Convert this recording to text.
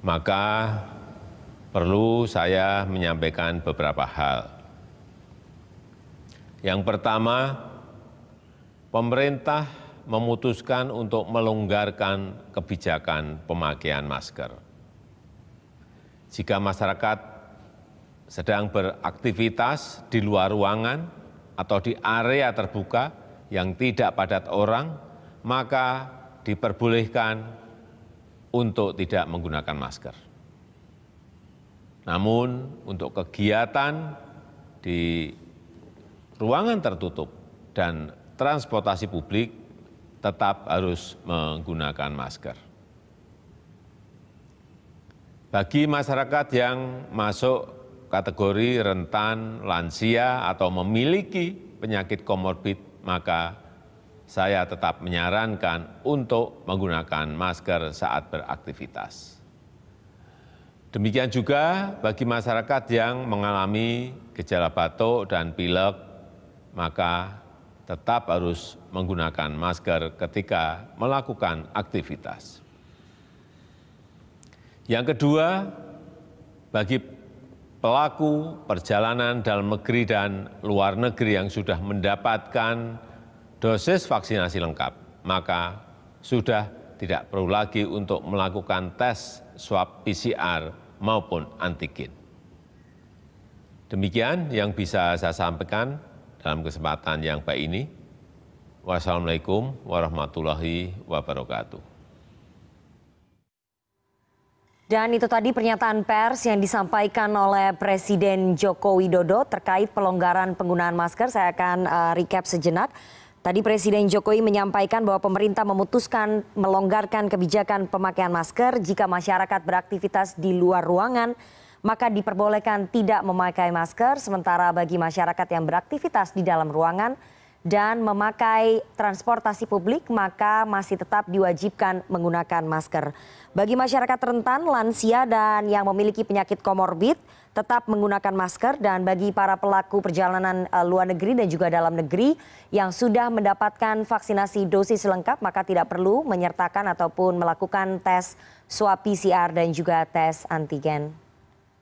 maka perlu saya menyampaikan beberapa hal. Yang pertama, pemerintah memutuskan untuk melonggarkan kebijakan pemakaian masker. Jika masyarakat sedang beraktivitas di luar ruangan atau di area terbuka yang tidak padat orang, maka diperbolehkan untuk tidak menggunakan masker. Namun, untuk kegiatan di ruangan tertutup dan transportasi publik tetap harus menggunakan masker. Bagi masyarakat yang masuk kategori rentan, lansia, atau memiliki penyakit komorbid, maka saya tetap menyarankan untuk menggunakan masker saat beraktivitas. Demikian juga bagi masyarakat yang mengalami gejala batuk dan pilek, maka tetap harus menggunakan masker ketika melakukan aktivitas. Yang kedua, bagi pelaku perjalanan dalam negeri dan luar negeri yang sudah mendapatkan dosis vaksinasi lengkap, maka sudah tidak perlu lagi untuk melakukan tes swab PCR maupun antigen. Demikian yang bisa saya sampaikan dalam kesempatan yang baik ini. Wassalamualaikum warahmatullahi wabarakatuh. Dan itu tadi pernyataan pers yang disampaikan oleh Presiden Joko Widodo terkait pelonggaran penggunaan masker. Saya akan uh, recap sejenak. Tadi Presiden Jokowi menyampaikan bahwa pemerintah memutuskan melonggarkan kebijakan pemakaian masker. Jika masyarakat beraktivitas di luar ruangan, maka diperbolehkan tidak memakai masker, sementara bagi masyarakat yang beraktivitas di dalam ruangan dan memakai transportasi publik, maka masih tetap diwajibkan menggunakan masker. Bagi masyarakat rentan, lansia, dan yang memiliki penyakit komorbid, tetap menggunakan masker dan bagi para pelaku perjalanan uh, luar negeri dan juga dalam negeri yang sudah mendapatkan vaksinasi dosis lengkap maka tidak perlu menyertakan ataupun melakukan tes swab PCR dan juga tes antigen.